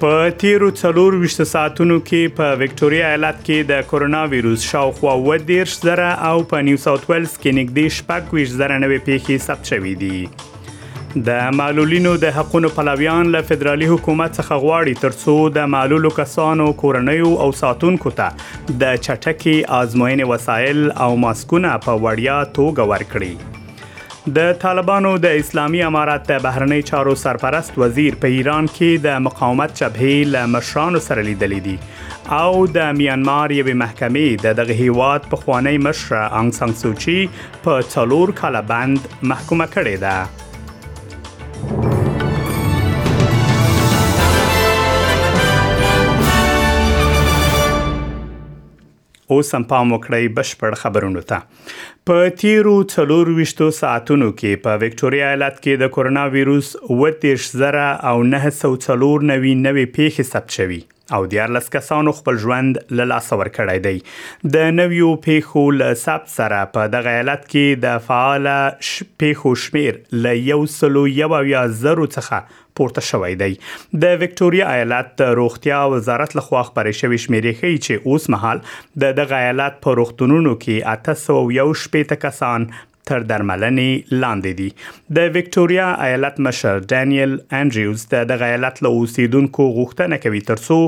په تیرو څلور ویشت ساعتونو کې په وکټوریا ایالت کې د کورونا ویروس شاوخوا و دیرش زره او په نیو ساوت ویلز کې نږدې شپږ ویش زره نوې پیښې ثبت شوې دي د معلولینو د حقونو پلویان له فدرالي حکومت څخه غواړي ترڅو د معلولو کسانو کورنیو او ساتونکو ته د چټکي آزموینې وسایل او ماسکونه په وړیا توګه ورکړي د طالبانو د اسلامي امارت د بهرنۍ چارو سرپرست وزیر په ایران کې د مقاومت جبهې له مشرانو سره لیدلې دي او د میانمار یوې محکمې د دغه هیواد په خوانی مشره انګ سان سوچي په څلور کاله بند محکومه کړې ده اوس هم پام وکړئ بشپړ خبرونو ته په تیرو څلور وشتو ساعتونو کې په وکټوریا ایالت کې د کورونا ویروس و تیرش زره او نه سو څلور نوي نوي پیښې ثبت شوي او دیارلس کسانو خپل ژوند له لاسه ورکړی دی د نویو پیښو له ثبت سره په دغه ایالت کې د فعال پیښو شمیر له یو سلو یو اویا زرو څخه پورته شوی دی د وکټوريا ایالت د روغتیا وزارت لخوا خبرې شوې شمیرې ښیي چې اوس مهال د دغه ایالت په روغتونونو کې 801 شپېته کسان تر درملنې لاندې دي د وکټوريا ایالت مشر ډانیل انډریوز د دغه ایالت له اوسیدونکو غوښتنه کوي ترڅو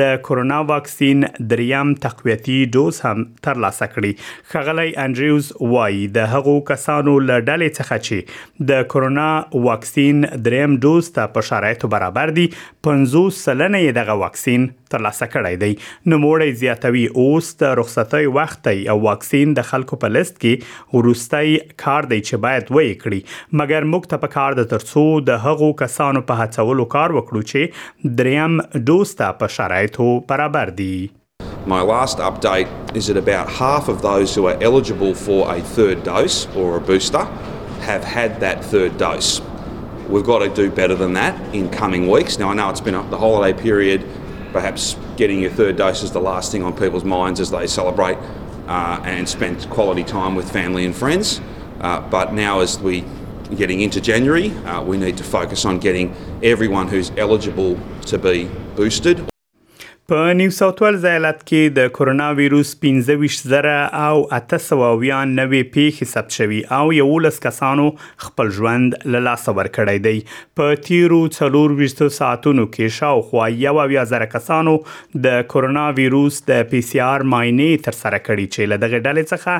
د کورونا واکسین دریم تقویتي ډوز هم ترلاسه کړي خغلی انډریوز وایي د هغو کسانو له ډلې څخه چې د کرونا واکسین دریم ډوز ته په شرایطو برابر دي 50 سلنه یې دغه واکسین ترلاسه کړی دی نوموړی زیاتوي اوس د رخصتۍ وخت دی او واکسین د خلکو په لیست کې وروستی کار دی چې باید ویې کړي مګر موږ ته په کار ده ترڅو د هغو کسانو په هڅولو کار وکړو چې دریم ډوز ته په شرایطو برابر دي My last update is that about half of those who are eligible for a third dose or a booster have had that third dose. We've got to do better than that in coming weeks. Now, I know it's been a, the holiday period, perhaps getting your third dose is the last thing on people's minds as they celebrate uh, and spend quality time with family and friends. Uh, but now, as we getting into January, uh, we need to focus on getting everyone who's eligible to be boosted په نیو ساوت ویلز ایالت کې د کورونا ویروس 15800 نوې پیښې ثبت شوي او 11 کسانو خپل ژوند له لاسه ورکړی دی په تیرو 24 ساعتونو کې شاوخوا 11000 کسانو د کورونا ویروس د پی سی آر ماینې تر سره کړې چې له دغه ډلې څخه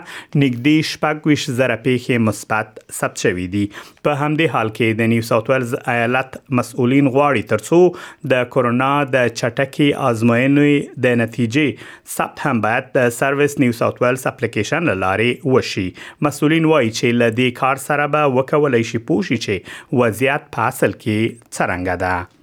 نږدې 26000 پیښې مثبت ثبت شوې دي په همدې حال کې د نیو ساوت ویلز ایالت مسؤلین غواړي ترڅو د کورونا د چټکي آزموینې د نتیجې ثبت هم باید د سرویس نیو ساوت ویلز اپلیکیشن لاري وشي مسؤلین وایي چې له دې کار سره به وکولای شي پوه شي چې وضعیت په اصل کې څرنګه ده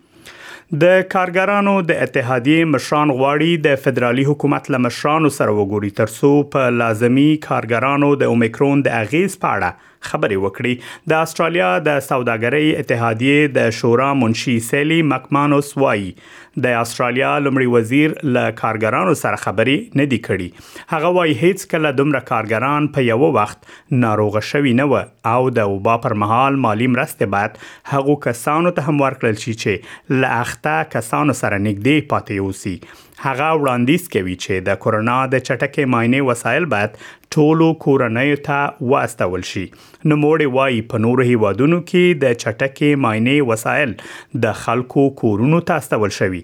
د کارګرانو د اتحادیې مشران غواړي د فدرالي حکومت له مشرانو سره وګوري ترڅو په لازمی کارګرانو د اومیکرون د اغیز په اړه خبرې وکړي د استرالیا د سوداګرۍ اتحادیې د شورا منشي سیلی مکمانوس وایي د استرالیا لمړي وزیر له کارګرانو سره خبرې نه دي کړي هغه وایي هیڅ کله دومره کارګران په یو وخت ناروغه شوي نه وه او د وبا پر مهال مالي مرستې باید هغو کسانو ته هم ورکړل شي چې له اخته کسانو سره نږدې پاتې اوسي. هغه وړاندیز کوي چې د کرونا د چټکې معاینې وسایل باید ټولو کورنیو ته واستول شي. نوموړې وايي، په نورو هېوادونو کې د چټکې معاینې وسایل د خلکو کورونو ته استول شوي.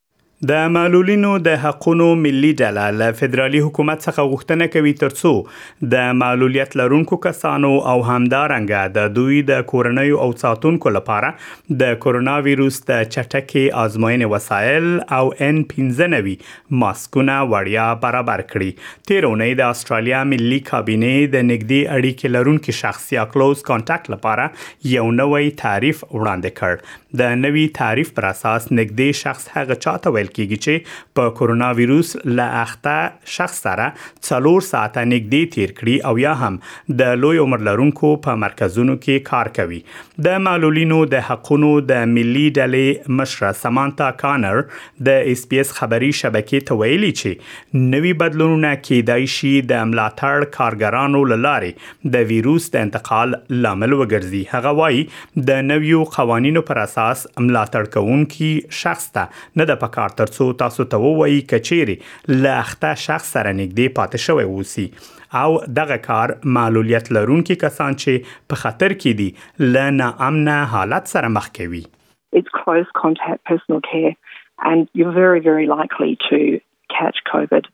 د معلولینو د حقونو ملي ډله له فدرالي حکومت څخه غوښتنه کوي ترڅو د معلولیت لرونکو کسانو او همدارنګه د دوی د کورنیو او ساتونکو لپاره د کرونا ویروس د چټکې آزموینې وسایل او ان 15 نوي ماسکونه وړیا برابر کړي تیر اونۍ د استرالیا ملي کابینې د نږدې اړیکې لرونکي شخص یا کلوز کانټکټ لپاره یو نوی تعریف وړاندې کړ د نوي تعریف پر اساس نږدې شخص هغه چا ته ویل کېږي چې په کورونا ویروس له اخته شخص سره څلور ساعته نږدې تیر کړي او یا هم د لوی عمر لرونکو په مرکزونو کې کار کوي د معلولینو د حقونو د ملي ډلې مشره سمانتا کانر د اس بي اس خبري شبکې ته ویلي چې نوي بدلونونه کېدای شي د ملاتړ کارګرانو لارې د ویروس د انتقال لامل وګرځي هغه وایي د نویو قوانینو پر اساس ملاتړ کوونکي شخص ته نه د پکار ترڅو تاسو ته ووایي کچيري له اخته شخص سره نږدې پاتې شوی اوسي او دغه کار معلولیت لرونکي کسان چې په خطر کې دي له ناامنه حالت سره مخ کوي It's close contact personal care and you're very very likely to catch covid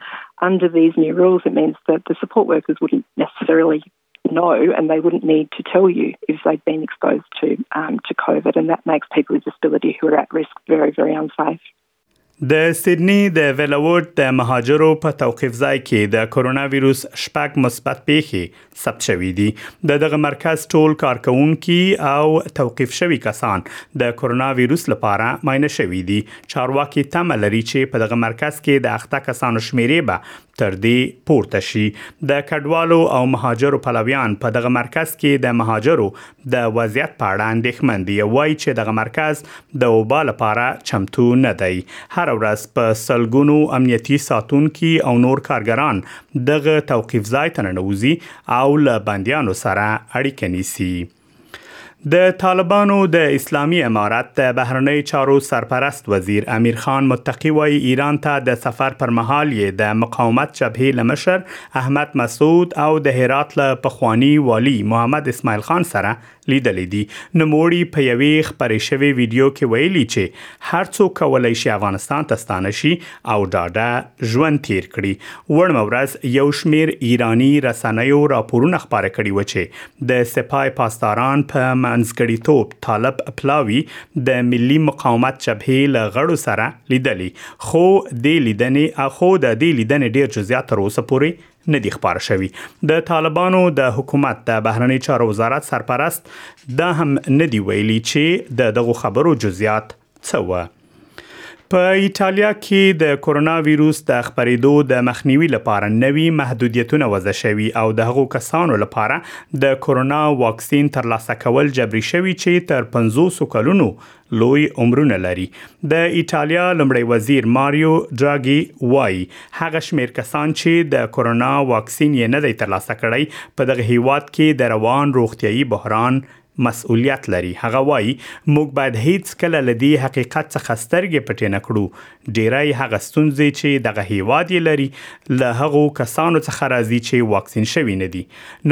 under these new rules it means that the support workers wouldn't necessarily know and they wouldn't need to tell you if they've been exposed to, um, to COVID, and that makes people with disability who are at risk very, very unsafe. د سیدنی د ویلاوډ د مهاجرو په توقيف ځای کې د کورونا وایروس شپږ مثبت پیښې ثبت شوي دي. د دغه مرکز ټول کارکوونکي او توقیف شوي کسان د کرونا ویروس لپاره معاینه شوي دي. چارواکي تمه لري چې په دغه مرکز کې د اخته کسانو شمیرې به تر دې پورته شي. د کډوالو او مهاجرو پلویان په دغه مرکز کې د مهاجرو د وضعیت په اړه اندېښمن دی او وایي چې دغه مرکز د اوبا لپاره چمتو نه دی هر ورځ په سلګونو امنیتي ساتونکي او نور کارګران دغه توقیف ځای ته ننوځي او له بندیانو سره اړیکه نیسي د طالبانو د اسلامي امارت د بهرنۍ چارو سرپرست وزیر امیر خان متقی وایي ایران ته د سفر پر مهال یې د مقاومت جبهې لمشر احمد مسعود او د هرات له پخواني والي محمد اسماعیل خان سره لیدلې دي نوموړي په یوې خبرې شوې ویډیو کې ویلي چې هر څوک کولای شي افغانستان ته ستانه شي او ډاډه ژوند تیر کړي وړمه ورځ یو شمیر ایرانی رسنیو راپورونه خبره کړي و چې د سپای پاسداران په منځګړیتوب طالب پلاوی د ملي مقاومت جبهې له غړو سره لیدلي خو دې لیدنې خو د دې لیدنې ډیر جزئیات تر اوسه پورې نه دي خبر شوي د طالبانو د حکومت د بهرنی چارو وزارت سرپرست دا هم نه دی ویلي چې د دغه خبرو جزئیات څه و په ایتالیا کې د کورونا ویروس د خبرېدو د مخنیوي لپاره نوي محدودیتونه وضع شوي او د هغو کسانو لپاره د کورونا واکسین ترلاسه کول جبري شوي چې تر 500 کلونو لوی عمرونه لري د ایتالیا لمړی وزیر ماریو دراګي وایي هغه شمیر کسان چې د کورونا واکسین یې نه دی ترلاسه کړی په دغه هیواد کې د روان روغتیايي بحران مسؤلیت لري هغه وایي موږ باید هیڅ کله لدی حقیقت څخه سترګې پټې نه کړو ډیری هغه ستونزې چې دغه هیواد یې لري له هغو کسانو څخه راځي چې واکسین شوي نه دي.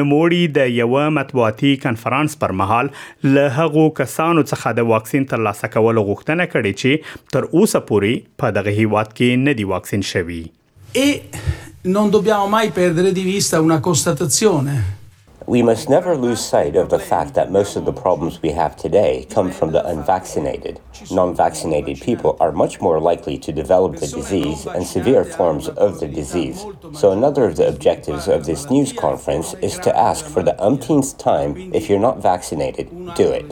نوموړي د یوه مطبوعاتي کنفرانس پر مهال له هغو کسانو څخه د واکسین ترلاسه کولو غوښتنه کړې چې تر اوسه پورې په دغه هیواد کې نه دي واکسین شوي. e non dobbiamo mai perdere di vista una constatazione We must never lose sight of the fact that most of the problems we have today come from the unvaccinated. Non vaccinated people are much more likely to develop the disease and severe forms of the disease. So, another of the objectives of this news conference is to ask for the umpteenth time if you're not vaccinated, do it.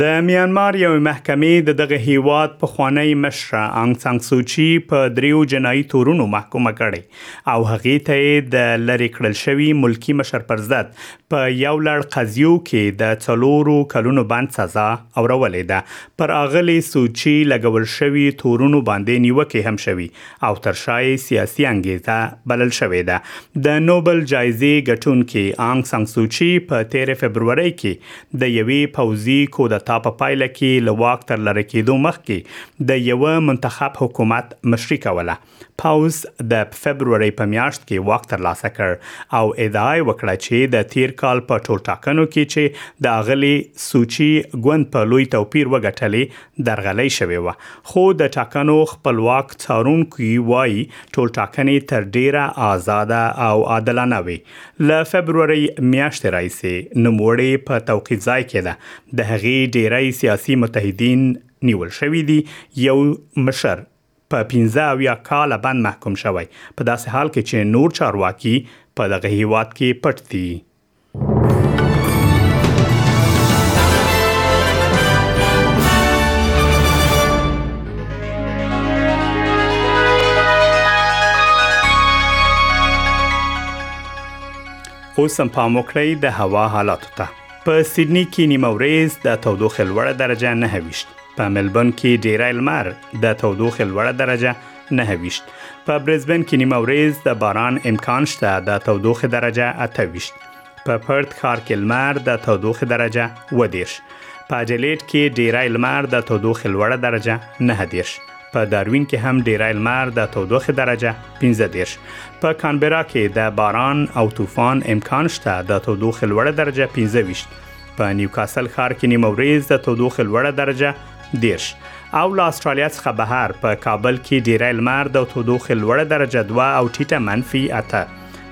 د میانمار یوې محکمې د دغه هیواد پخوانۍ مشره انګ سان سوچي په دریو جنایي تورونو محکومه کړې او هغه ته د لری کړل شوی ملکی مشر پر ضد په یو لړ قضیو کې د څلورو کلونو بند سزا اورولې ده پر اغلی سوچي لګول شوی تورونو باندې نیوکه هم شوی او تر شای سیاسي انګیزه بلل شوې ده د نوبل جایزې ګټونکي انګ سان سوچي په 13 فبرورۍ کې د یوې پوځي کودتا په پایله کې له واک تر لره کېدو مخکې د یوه منتخب حکومت مشري کوله. پوځ د فبرورۍ په میاشت کې واک ترلاسه کړ او ادعا یې وکړه چې د تېر کال په ټولټاکنو کې چې د اغلې سو چي ګوند په لوی توپیر وګټلې، درغلۍ شوې وه. خو د ټاکنو خپلواک څارونکي وايي، ټولټاکنې تر ډېره ازاده او عادلانه وې. له فبرورۍ میاشتې راهیسې نوموړې په توقیف ځای کې ده. د هغې ډیری سیاسي متحدین نیول شوي دي، یو مشر په پنځه اویا کاله بند محکوم شوی، په داسې حال کې چې نور چارواکي په دغه هیواد کې پټ دي. اوس هم پام وکړئ د هوا حالاتو ته په سیدنی کې نیمه ورځ د تودوخې لوړه درجه 9 په ملبون کې ډیری لمر د تودوخې لوړه درجه 9 په برزبن کې نیمه ورځ د باران امکان شته د تودوخې درجه 28 په پرت ښار کې لمر د تودوخې درجه و دیرش په اډلیډ کې ډیری لمر د تودوخې لوړه درجه نه دیرش په داروین کې هم ډیری لمر د تودوخې درجه 15 دیرش په کانبرا کې د باران او طوفان امکان شته د تودوخې لوړه درجه 15 په نیوکاسل ښار کې نیمه ورځ د تودوخې لوړه درجه دیرش او له استرالیا څخه بهر په کابل کې ډیری لمر د تودوخې لوړه درجه 2 او ټیټه منفي 8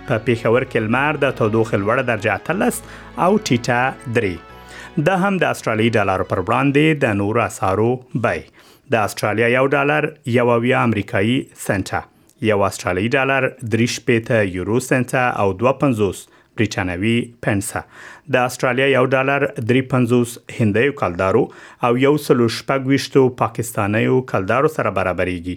په پېښور کې لمر د تودوخې لوړه درجه 13 او ټیټه 3 دا هم د استرالی ډالر پر وړاندې د نورو اسعارو بای د استرالیا یو ډالر یو اویا امریکایي سنټه یو استرالی ډالر درې شپېته یورو سنټه او دوه پنځوس بریټانوي پنسه د استرالیا یو ډالر درې پنځوس هندیو کلدارو او یو سلو شپږ ویشتو پاکستانیو کلدارو سره برابرېږي